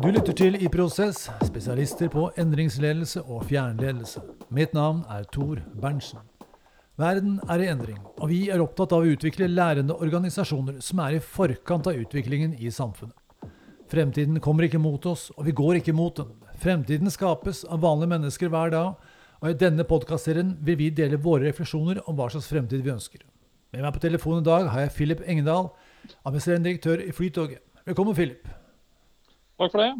Du lytter til I Prosess, spesialister på endringsledelse og fjernledelse. Mitt navn er Tor Berntsen. Verden er i endring, og vi er opptatt av å utvikle lærende organisasjoner som er i forkant av utviklingen i samfunnet. Fremtiden kommer ikke mot oss, og vi går ikke mot den. Fremtiden skapes av vanlige mennesker hver dag, og i denne podkastserien vil vi dele våre refleksjoner om hva slags fremtid vi ønsker. Med meg på telefonen i dag har jeg Philip Engedal, administrerende direktør i Flytoget. Velkommen, Philip. Takk for det.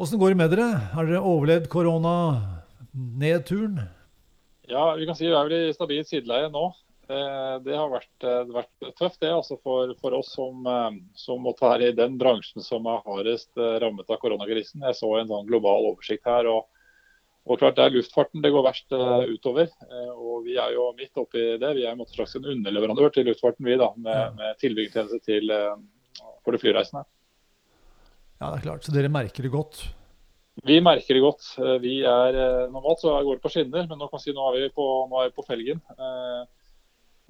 Åssen går det med dere? Har dere overlevd koronanedturen? Ja, vi kan si vi er vel i stabilt sideleie nå. Eh, det har vært, eh, vært tøft det altså for, for, oss som, eh, som måtte være i den bransjen som er hardest rammet av koronakrisen. Jeg så en sånn global oversikt her. og, og klart Det er luftfarten det går verst utover. og Vi er jo midt oppi det. Vi er en slags en underleverandør til luftfarten vi da, med, med tilbyggertjeneste til, for de flyreisende. Ja, det er klart. Så dere merker det godt? Vi merker det godt. Eh, vi er, eh, Normalt så går det på skinner, men nå kan si nå er vi på, nå er vi på felgen. Eh,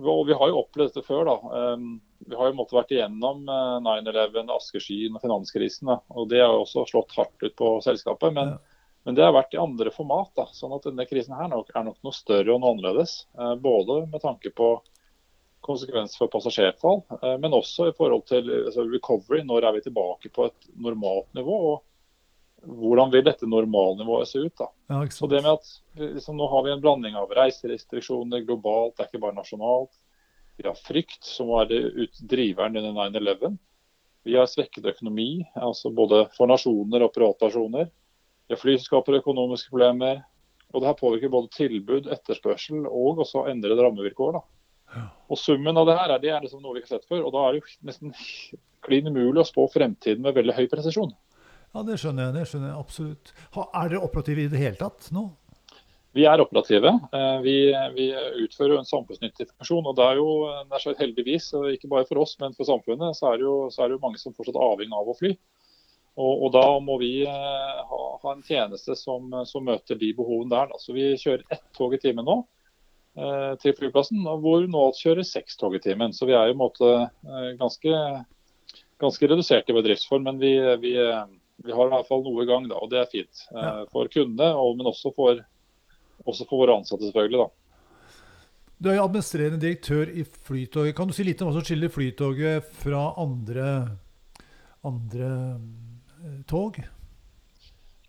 og Vi har jo opplevd dette før. da. Vi har jo måttet vært igjennom 9-11, askeskyen og finanskrisen. Da. og Det har jo også slått hardt ut på selskapet. Men, ja. men det har vært i andre format. da, sånn at denne krisen her nok, er nok noe større og noe annerledes. Både med tanke på konsekvens for passasjertall, men også i forhold til altså, recovery. Når er vi tilbake på et normalt nivå? og hvordan vil dette normalnivået se ut? da? Ja, så det med at liksom, Nå har vi en blanding av reiserestriksjoner globalt, det er ikke bare nasjonalt. Vi har frykt, som var driveren under 9-11. Vi har svekket økonomi, altså både for nasjoner og privatpersoner. Vi har flyselskaper og økonomiske problemer. Og det her påvirker både tilbud, etterspørsel og også endrede rammevilkår. da. Og Summen av det her er, det er liksom noe vi ikke har sett før. og Da er det jo nesten klin umulig å spå fremtiden med veldig høy presisjon. Ja, det skjønner jeg. det skjønner jeg absolutt. Er dere operative i det hele tatt nå? Vi er operative. Eh, vi, vi utfører en samfunnsnyttig funksjon. og det er jo det er Heldigvis, ikke bare for oss, men for samfunnet, så er det jo, så er det jo mange som fortsatt er avhengig av å fly. Og, og, Da må vi eh, ha, ha en tjeneste som, som, møter de behovene der. Da. Så Vi kjører ett tog i timen nå til flyplassen, hvor nå kjører seks tog i timen. Så vi er i en måte eh, ganske, ganske redusert i vår driftsform. Men vi, vi vi har i hvert fall noe i gang, da, og det er fint. Eh. For kundene, men også for, også for, våre ansatte, selvfølgelig. da. Du er jo administrerende direktør i Flytoget. Kan du si litt om hva som skiller Flytoget fra andre, andre eh, tog?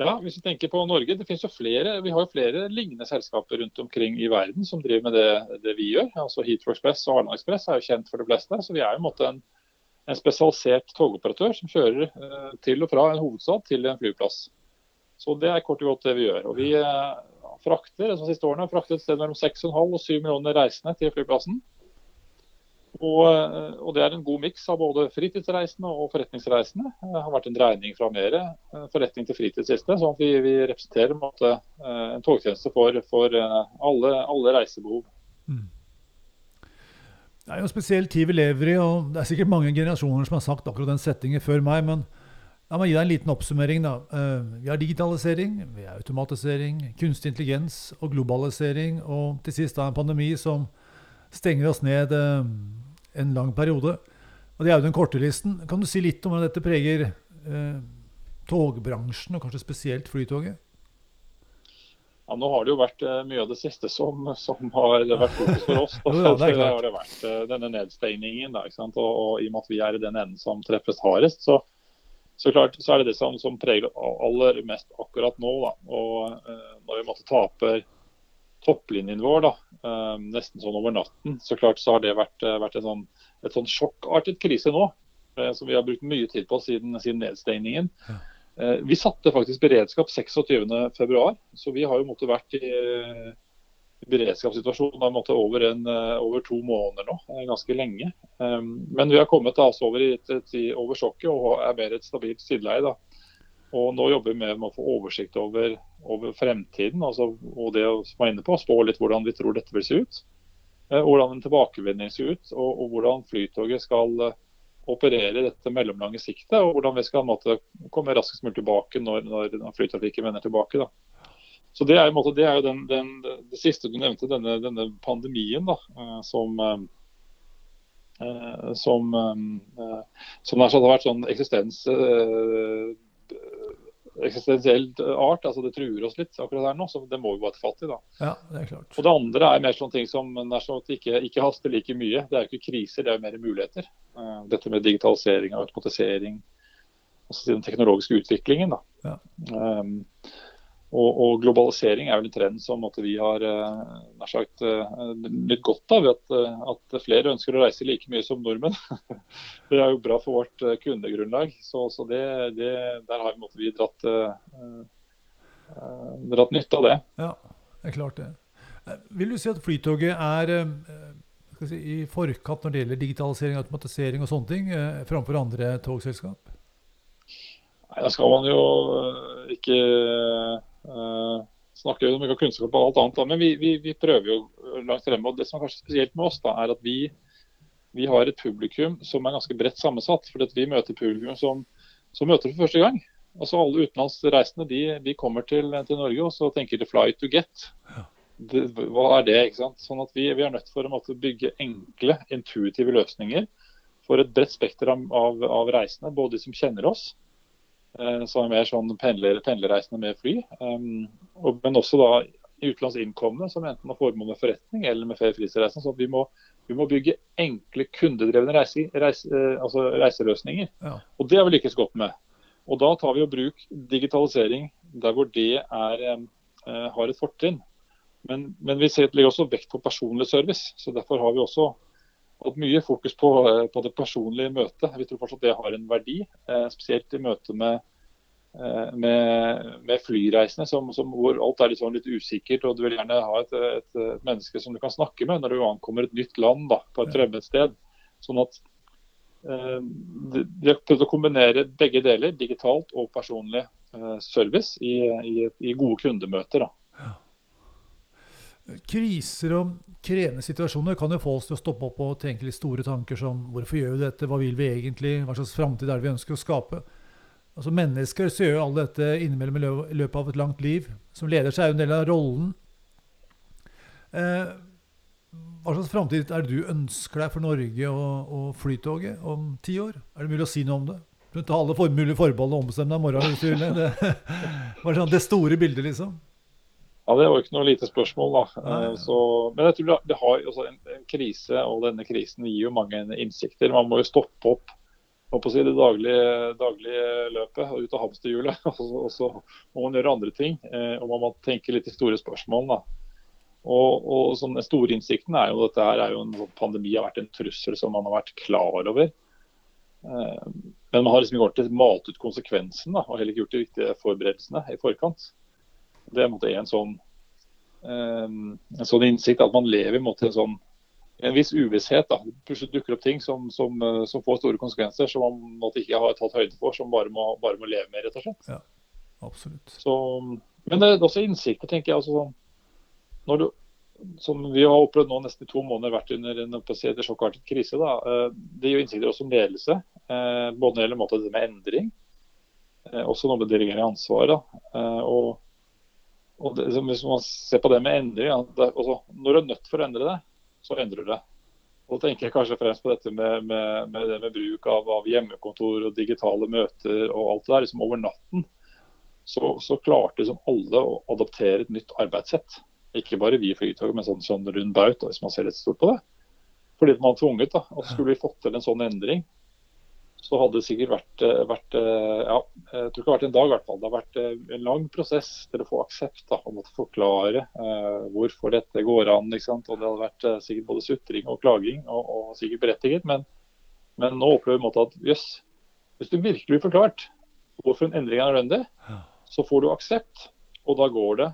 Ja, hvis vi tenker på Norge, det finnes jo flere, Vi har jo flere lignende selskaper rundt omkring i verden som driver med det, det vi gjør. Altså Heathrow Express og Arendal Express er jo kjent for de fleste. så vi er jo en måte en en spesialisert togoperatør som kjører eh, til og fra en hovedstad til en flyplass. Så Det er kort og godt det vi gjør. Og Vi eh, frakter de siste årene har fraktet et sted mellom 6,5 og 7 millioner reisende til flyplassen. Og, eh, og, Det er en god miks av både fritidsreisende og forretningsreisende. Det har vært en dreining fra mer forretning til fritid sånn at vi, vi representerer en, måte, en togtjeneste for, for alle, alle, reisebehov. Mm. Det er jo en spesiell tid vi lever i, og det er sikkert mange generasjoner som har sagt akkurat den settingen før meg. men La meg gi deg en liten oppsummering. da. Eh, vi har digitalisering, vi har automatisering, kunstig intelligens og globalisering. Og til sist da en pandemi som stenger oss ned eh, en lang periode. Og Det er jo den korte listen. Kan du si litt om hvordan dette preger eh, togbransjen, og kanskje spesielt Flytoget? Ja, Nå har det jo vært uh, mye av det siste som, som har vært fokus for oss. Da. ja, det, har det vært uh, denne nedstengningen. Da, og, og, I og med at vi er i den enden som treffes hardest, så, så, klart, så er det det som, som preger aller mest akkurat nå. Da. Og eh, Når vi måtte taper topplinjen vår da, nesten sånn over natten, så klart så har det vært, vært en sånn, et sånn sjokkartet krise nå. som vi har brukt mye tid på siden, siden nedstengningen. Ja. Eh, vi satte faktisk beredskap 26.2, så vi har jo måttet vært i beredskapssituasjon måtte over, en, eh, over, to måneder nå, eh, ganske lenge. Men vi har kommet altså over, i, over sjokket og er mer et stabilt sideleie. Da. Og nå jobber vi med å få oversikt over, over fremtiden altså, og det som var inne på, spå litt hvordan vi tror dette vil se ut. Hvordan en tilbakevending ser ut, og, og hvordan Flytoget skal operere dette mellomlange siktet, og hvordan vi skal måte, komme raskest mulig tilbake når, når, når flytrafikken vender tilbake. Da. Så Det er, måte, det, er jo den, den, det siste du nevnte, denne, denne pandemien da, som, som, eh, som, eh, som har vært sånn eksistensdrevet eksistensiell art. altså Det truer oss litt akkurat her nå, så det må vi bare ta fatt i. da. Ja, det er klart. Og Det andre er mer sånne ting som sånn ikke, ikke, haster like mye. Det er jo ikke kriser, det er jo mer muligheter. Uh, dette med digitalisering og automatisering. Altså den teknologiske utviklingen. da. Ja. Um, og, og, globalisering er vel en trend som måtte, vi har uh, nær sagt uh, nytt godt av. At, uh, at, flere ønsker å reise like mye som nordmenn. det er jo bra for vårt kundegrunnlag. Så, så det, det, der har måtte, vi dratt, dratt nytte av det. Ja, det er klart det. Vil du si at Flytoget er si, i forkant når det gjelder digitalisering, automatisering og sånne ting, framfor andre togselskap? Nei, Da skal man jo ikke Uh, snakker jo mye om kunnskap og alt annet, da, men vi, vi, vi, prøver jo langt fremme. og Det som er kanskje spesielt med oss, da, er at vi, vi har et publikum som er ganske bredt sammensatt. for Vi møter publikum som, som møter for første gang. Altså Alle utenlandsreisende de, de kommer til, til, Norge og så tenker de 'fly to get'. Det, hva er det? ikke sant? Sånn at Vi, vi er nødt for å bygge enkle, intuitive løsninger for et bredt spekter av, av, av reisende. Både de som kjenner oss, som er mer sånn pendler, pendlerreisende med fly. Um, og, men også da utenlandsinnkomne som enten har formål med forretning eller med ferie. Så vi må, vi må, bygge enkle kundedrevne reise, reise, uh, altså reiseløsninger. Ja. Og det har vi lykkes godt med. Og da tar vi og bruk digitalisering der hvor det er, uh, har et fortrinn. Men, men vi legger også vekt på personlig service. så Derfor har vi også hatt mye fokus på, eh, på, det personlige møtet. Vi tror fortsatt det har en verdi, eh, spesielt i møte med, eh, med, med flyreisende, som, som, hvor alt er litt, sånn litt, usikkert. og Du vil gjerne ha et, et, et, menneske som du kan snakke med når du ankommer et nytt land da, på et fremmed sted. Sånn at vi har prøvd å kombinere begge deler, digitalt og personlig service, i, i, i, gode kundemøter. da. Kriser og krevende situasjoner kan jo få oss til å stoppe opp og tenke litt store tanker som hvorfor gjør vi dette, hva vil vi egentlig, hva slags framtid er det vi ønsker å skape? Altså Mennesker så gjør jo alle dette innimellom i løpet av et langt liv. Som leder seg er jo en del av rollen. Eh, hva slags framtid er det du ønsker deg for Norge og, og Flytoget om ti år? Er det mulig å si noe om det? Du kan ta alle mulige forbehold og ombestemme deg i morgen hvis du vil. Det, sånn, det store bildet, liksom. Ja, Det var ikke noe lite spørsmål. da. Eh, så, men jeg tror det har jo en, en, krise, og denne krisen gir jo mange innsikter. Man må jo stoppe opp på si, det daglige, daglige løpet og ut av hamsterhjulet. Og, og, så må man gjøre andre ting. Eh, og man må tenke litt i store spørsmål. da. Og, og sånn, Den store innsikten er jo at dette her er jo en sånn pandemi har vært en trussel som man har vært klar over. Eh, men man har liksom ikke malt ut konsekvensen da, og heller ikke gjort de riktige forberedelsene i forkant. Det er en, sånn, ehm, en sånn innsikt at man lever i en, sånn, en viss uvisshet. da. Plutselig dukker opp ting som, som, eh, som, får store konsekvenser, som man måtte ikke har tatt høyde for, som bare må, bare må leve med, rett og slett. Ja, absolutt. Så, men det er også innsikter, tenker jeg. altså sånn, når du, som vi har opplevd nå nesten to måneder, vært under en sjokkartet krise. Da. Eh, det gir innsikter også om ledelse, eh, både når det gjelder måte, det med endring, også noe med delegering av ansvar. Og og det, Hvis man ser på det med endring, det, også, når du er nødt for å endre det, så endrer du det. Og da tenker jeg kanskje fremst på dette med, med, med, med bruk av, av, hjemmekontor og digitale møter og alt det der. liksom Over natten så, så klarte liksom alle å adoptere et nytt arbeidssett. Ikke bare vi i Flytoget, men sånn, sånn rund baut, hvis man ser litt stort på det. Fordi man var tvunget. da, og Skulle vi fått til en sånn endring, så hadde det sikkert vært, eh, vært, eh, ja, jeg tror ikke det har vært en dag i hvert fall. Det har vært eh, en lang prosess til å få aksept og måtte forklare eh, hvorfor dette går an. ikke sant? Og Det hadde vært sikkert både sutring og klaging, og, og sikkert berettiget. Men, men nå opplever vi at jøss, hvis du virkelig blir forklart hvorfor en endring er nødvendig, så får du aksept, og da går det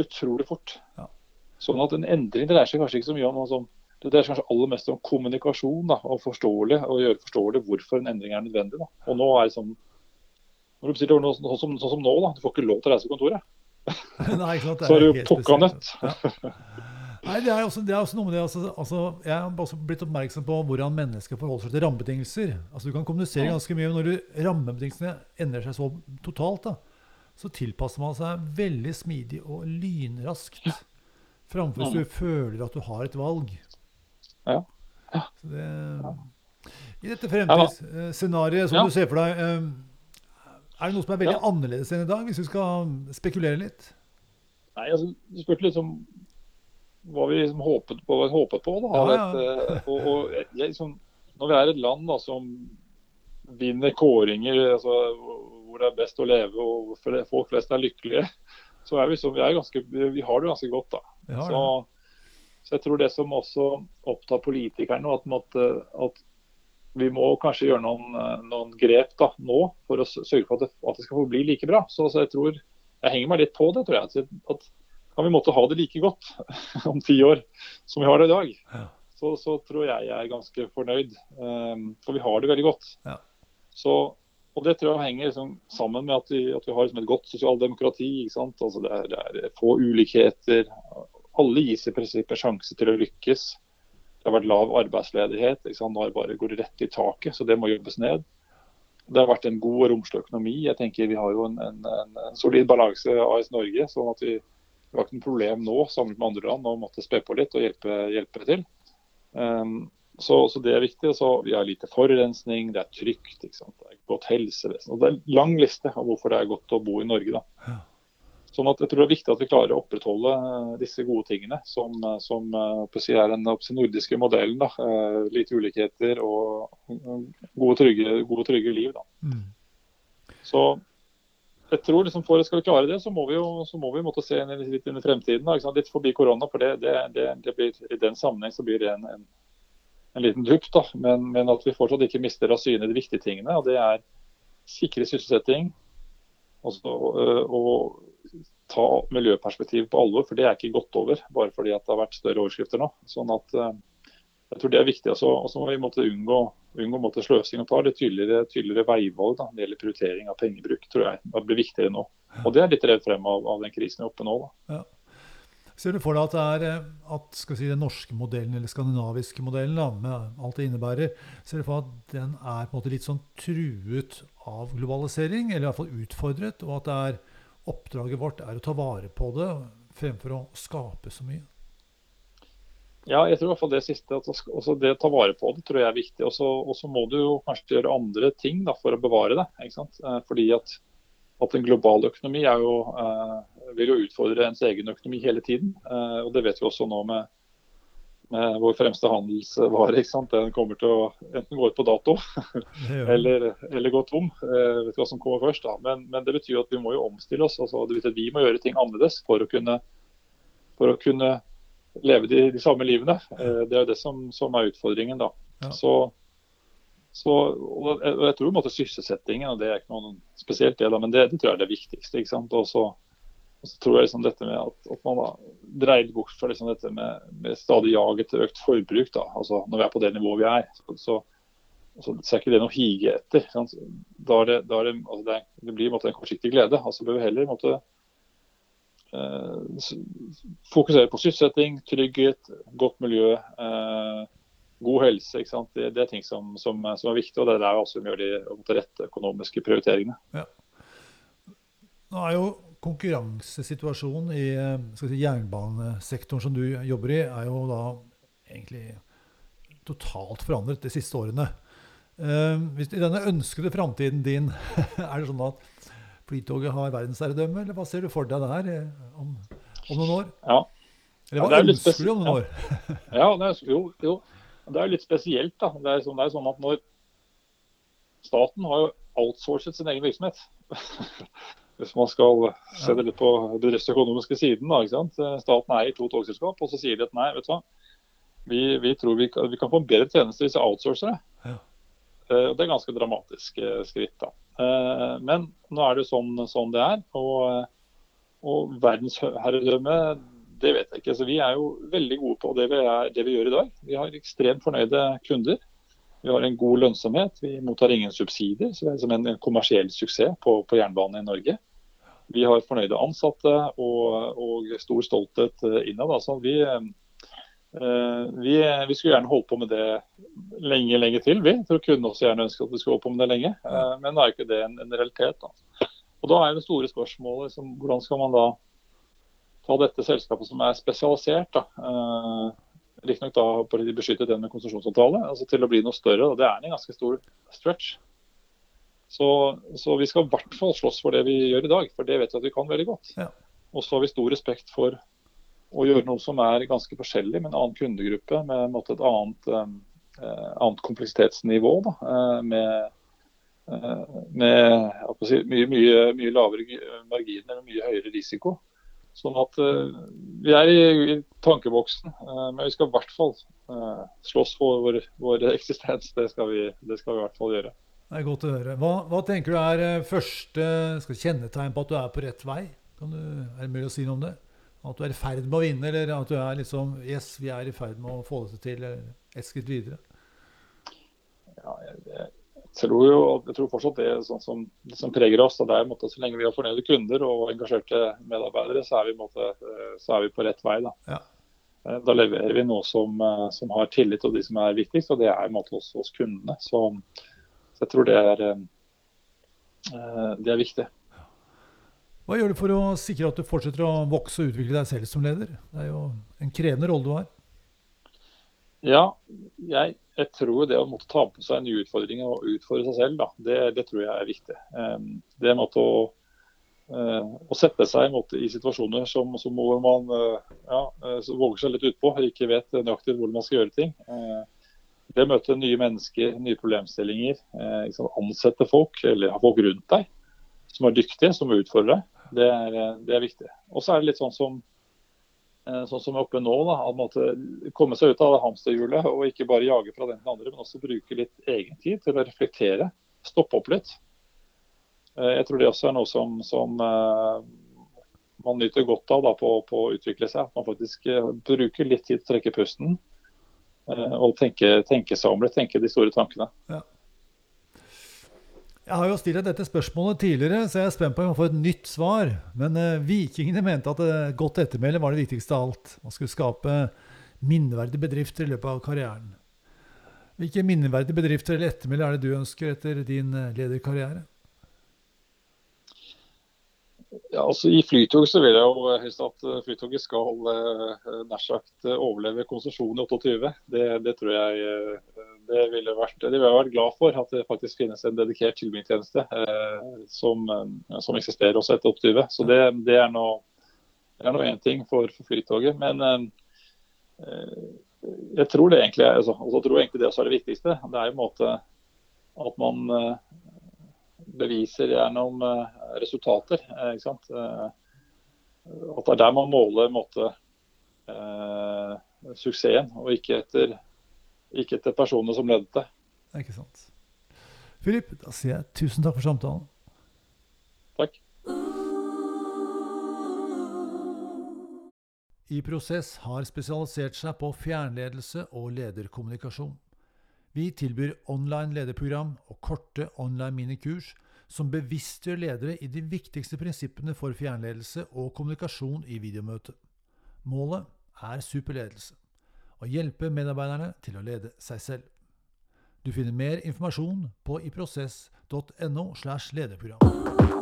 utrolig fort. Ja. Sånn at en endring dreier seg kanskje ikke så mye om noe som det dreier seg kanskje aller mest om kommunikasjon da, og forståelig, og gjøre forståelig hvorfor en endring er nødvendig. Da. Og nå er det sånn, når du bestiller noe, sånn, som, sånn som nå, da, du får ikke lov til å reise på kontoret. Nei, sant, så er du pukka nødt. Ja. Nei, det er, også, det er, også, noe med det, altså, altså, Jeg har også blitt oppmerksom på hvordan mennesker forholder seg til rammebetingelser. Altså, du kan kommunisere ganske mye, men når du, rammebetingelsene endrer seg så totalt, da, så tilpasser man seg veldig smidig og lynraskt. Framfor hvis du føler at du har et valg. Ja. ja. Det, I dette fremtidsscenarioet som ja. du ser for deg, Er det noe som er veldig ja. annerledes enn i dag, hvis vi skal spekulere litt? Nei, altså, Du spurte liksom hva vi liksom håpet på. Håpet på da. Ja, ja. Et, og, og jeg, liksom, når vi er et land da, som vinner kåringer altså, hvor det er best å leve og folk flest er lykkelige, så er vi, så, vi, er ganske, vi har det ganske godt. da. Ja, så, så, jeg tror det som også opptar politikerne, at, måtte, at vi må kanskje gjøre noen, noen, grep da, nå for å sørge for at det, at det skal forbli like bra. Så, så, jeg tror, jeg henger meg litt på det, tror jeg. At, kan vi måtte ha det like godt om ti år som vi har det i dag, ja. så, så, tror jeg jeg er ganske fornøyd. Um, for vi har det veldig godt. Ja. Så og Det tror jeg henger liksom sammen med at vi, at vi har liksom et godt sosialdemokrati. Altså det, er, det, er, få ulikheter. Alle gis i prinsippet sjanse til å lykkes. Det har vært lav arbeidsledighet. Nå bare går det rett i taket, så det må jobbes ned. Det har vært en god og romslig økonomi. Jeg tenker Vi har jo en, en, en solid balanse AS Norge. sånn at vi, vi har ikke noe problem nå sammen med andre land å måtte spe på litt og hjelpe, hjelpe til. Um, så, så, det er viktig. Så vi har lite forurensning, det er trygt, det er godt helsevesen. Og det er en lang liste av hvorfor det er godt å bo i Norge. da. Sånn at jeg tror det er viktig at vi klarer å opprettholde eh, disse gode tingene, som, eh, som eh, er den nordiske modellen. da. Lite ulikheter og gode, trygge, gode, trygge liv. da. Mm. Så jeg tror liksom For å skal klare det, så må vi jo så må vi måtte se litt inn i fremtiden. Da, litt forbi korona. for det, det, det, det blir, I den sammenheng så blir det en, en en liten dupp, da, men, men, at vi fortsatt ikke mister av syne de viktige tingene. og Det er sikre sysselsetting også, og, og ta miljøperspektivet på alvor. For det er ikke gått over bare fordi det har vært større overskrifter nå. sånn at øh, jeg tror det er viktig. Og så må vi måtte unngå, unngå måtte sløsing og ta litt tydeligere, tydeligere veivalg da, når det gjelder prioritering av pengebruk. tror jeg det blir viktigere nå. Og Det er litt redd frem av, av den krisen vi er oppe nå. da. Ja. Ser du for deg at, det er, eh, at si, den norske modellen, eller skandinaviske modellen, da, med alt det innebærer, ser du for deg at den er på en måte litt sånn truet av globalisering, eller i hvert fall utfordret, og at det er, oppdraget vårt er å ta vare på det fremfor å skape så mye? Ja, jeg tror i hvert fall det siste. at også Det å ta vare på det tror jeg er viktig. Og så må du jo kanskje gjøre andre ting da, for å bevare det. ikke sant? Eh, fordi at at en global økonomi jo, eh, vil jo utfordre ens egen økonomi hele tiden. Eh, og Det vet vi også nå med vår fremste handelsvare. ikke sant? Den kommer til å enten gå ut på dato eller, eller, gå tom. Uh, vet du hva som kommer først da. Men, men, det betyr at vi må jo omstille oss. Altså, det betyr at Vi må gjøre ting annerledes for å kunne, for å kunne leve de, de samme livene. det er jo det som, som er utfordringen. da. Ja. Så så, og jeg tror måtte sysselsettingen, og det er ikke noe spesielt det, da, men det, det, tror jeg er det viktigste. ikke sant? Og så, og så tror jeg liksom dette med at, at man da dreier bort fra liksom dette med, med stadig jag etter økt forbruk. da, altså Når vi er på det nivået vi er, så, så, så, er ikke det noe å hige etter. Da, er det, da er det, altså det, det, blir måte, en kortsiktig glede. altså bør vi heller måte, eh, fokusere på sysselsetting, trygghet, godt miljø. Eh, god helse. ikke sant? Det, det er ting som, som, som, er viktig, og det er der også vi gjør de rette økonomiske prioriteringene. Ja. Nå er jo konkurransesituasjonen i si, jernbanesektoren som du jobber i, er jo da egentlig totalt forandret de siste årene. Hvis I denne ønskede framtiden din, er det sånn at Flytoget har verdensherredømme, eller hva ser du for deg der eh, om, om noen år? Ja. Eller hva ja, ønsker du om noen år? ja, det er, jo, jo. Det er litt spesielt. da. Det er, sånn, det er sånn at når Staten har jo outsourcet sin egen virksomhet. Hvis man skal se det litt på bedriftsøkonomiske siden. da, ikke sant? Staten eier to togselskap, og så sier de at nei, vet du hva, vi, vi tror vi kan, vi kan, få en bedre tjeneste hvis vi outsourcer det. Ja. Uh, det er ganske dramatisk uh, skritt. da. Uh, men nå er det sånn, sånn det er. Og, og verdensherredømme det vet jeg ikke. Så vi er jo veldig gode på det vi, er, det vi gjør i dag. Vi har ekstremt fornøyde kunder. Vi har en god lønnsomhet. Vi mottar ingen subsidier. så Det er som en, kommersiell suksess på, på jernbanen i Norge. Vi har fornøyde ansatte og, og stor stolthet eh, innad. Altså, vi, eh, vi, vi, skulle gjerne holdt på med det lenge lenge til. Vi tror kunne også gjerne ønsker at vi skulle holde på med det lenge. Eh, men nå er ikke det en, en realitet. Da. Og Da er det store spørsmålet liksom, hvordan skal man da ta dette selskapet som er spesialisert, da, riktignok da har de beskyttet den med konsesjonsavtale, altså til å bli noe større. og Det er en ganske stor stretch. Så, så, vi skal i hvert fall slåss for det vi gjør i dag, for det vet vi at vi kan veldig godt. Ja. Og så har vi stor respekt for å gjøre noe som er ganske forskjellig med en annen kundegruppe, med en måte, et annet, eh, annet kompleksitetsnivå. Da, eh, med, eh, med si, mye, mye, mye, lavere marginer og mye høyere risiko. Sånn at eh, Vi er i, i tankeboksen, eh, men vi skal i hvert fall eh, slåss for vår, vår eksistens. Det skal, vi, det skal, vi, i hvert fall gjøre. Det er godt å høre. Hva, hva tenker du er første kjennetegn på at du er på rett vei? Du, er det mulig å si noe om det? At du er i ferd med å vinne, eller at du er liksom Yes, vi er i ferd med å få det til et skritt videre? Ja, jeg, tror jo, jeg tror fortsatt det er sånn som, som preger oss. det er måte, Så lenge vi har fornøyde kunder og engasjerte medarbeidere, så er vi, måte, så er vi på rett vei. Da. Ja. Eh, da leverer vi noe som, eh, som, har tillit og de som er viktigst, og det er måte, hos, hos kundene. Så så jeg tror det er, eh, det er viktig. Hva gjør du for å sikre at du fortsetter å vokse og utvikle deg selv som leder? Det er jo en krevende rolle du har. Ja, jeg, jeg tror det å måtte ta på seg nye utfordringer og utfordre seg selv, da, det, det, tror jeg er viktig. Det måtte å, eh, å sette seg måte, i situasjoner som, som hvor man eh, ja, våger seg litt utpå, ikke vet nøyaktig hvordan man skal gjøre ting. Det å møte nye mennesker, nye problemstillinger, eh, liksom ansette folk, eller ha folk rundt deg som er dyktige, som utfordrer deg, det er, eh, det er viktig. Og så er det litt sånn som eh, sånn som oppe nå, da, at måtte komme seg ut av hamsterhjulet og ikke bare jage fra den til den andre, men også bruke litt egentid til å reflektere. Stoppe opp litt. Eh, jeg tror det også er noe som, som man nyter godt av da, på, på, å utvikle seg. At man faktisk bruker litt tid til å trekke pusten Eh, og tenke, tenke, seg om litt, tenke de store tankene. Ja. Jeg har jo stilt dette spørsmålet tidligere, så jeg er spent på om jeg får et nytt svar. Men eh, vikingene mente at eh, godt ettermæle var det viktigste av alt. Man skulle skape minneverdige bedrifter i løpet av karrieren. Hvilke minneverdige bedrifter eller ettermæle er det du ønsker etter din uh, lederkarriere? Ja, altså I Flytog så vil jeg jo helst at eh, Flytoget skal eh, nær sagt eh, overleve konsesjonen i 28. Det, det, tror jeg det ville vært, det ville jeg vært glad for. At det faktisk finnes en dedikert tilbringstjeneste eh, som, som, eksisterer også etter 28. Så det, det er nå én ting for, for, Flytoget. Men eh, jeg tror det egentlig, altså, tror egentlig det også er det viktigste. Det er jo en måte at man beviser gjennom eh, resultater. Eh, ikke sant? Eh, at det er der man måler måte, eh, suksessen, og ikke etter, ikke etter personene som ledet det. Ikke sant. Filip, da sier jeg tusen takk for samtalen. Takk. I Prosess har spesialisert seg på fjernledelse og lederkommunikasjon. Vi tilbyr online lederprogram og korte online minikurs som bevisstgjør ledere i de viktigste prinsippene for fjernledelse og kommunikasjon i videomøte. Målet er superledelse å hjelpe medarbeiderne til å lede seg selv. Du finner mer informasjon på iprosess.no. slash lederprogram.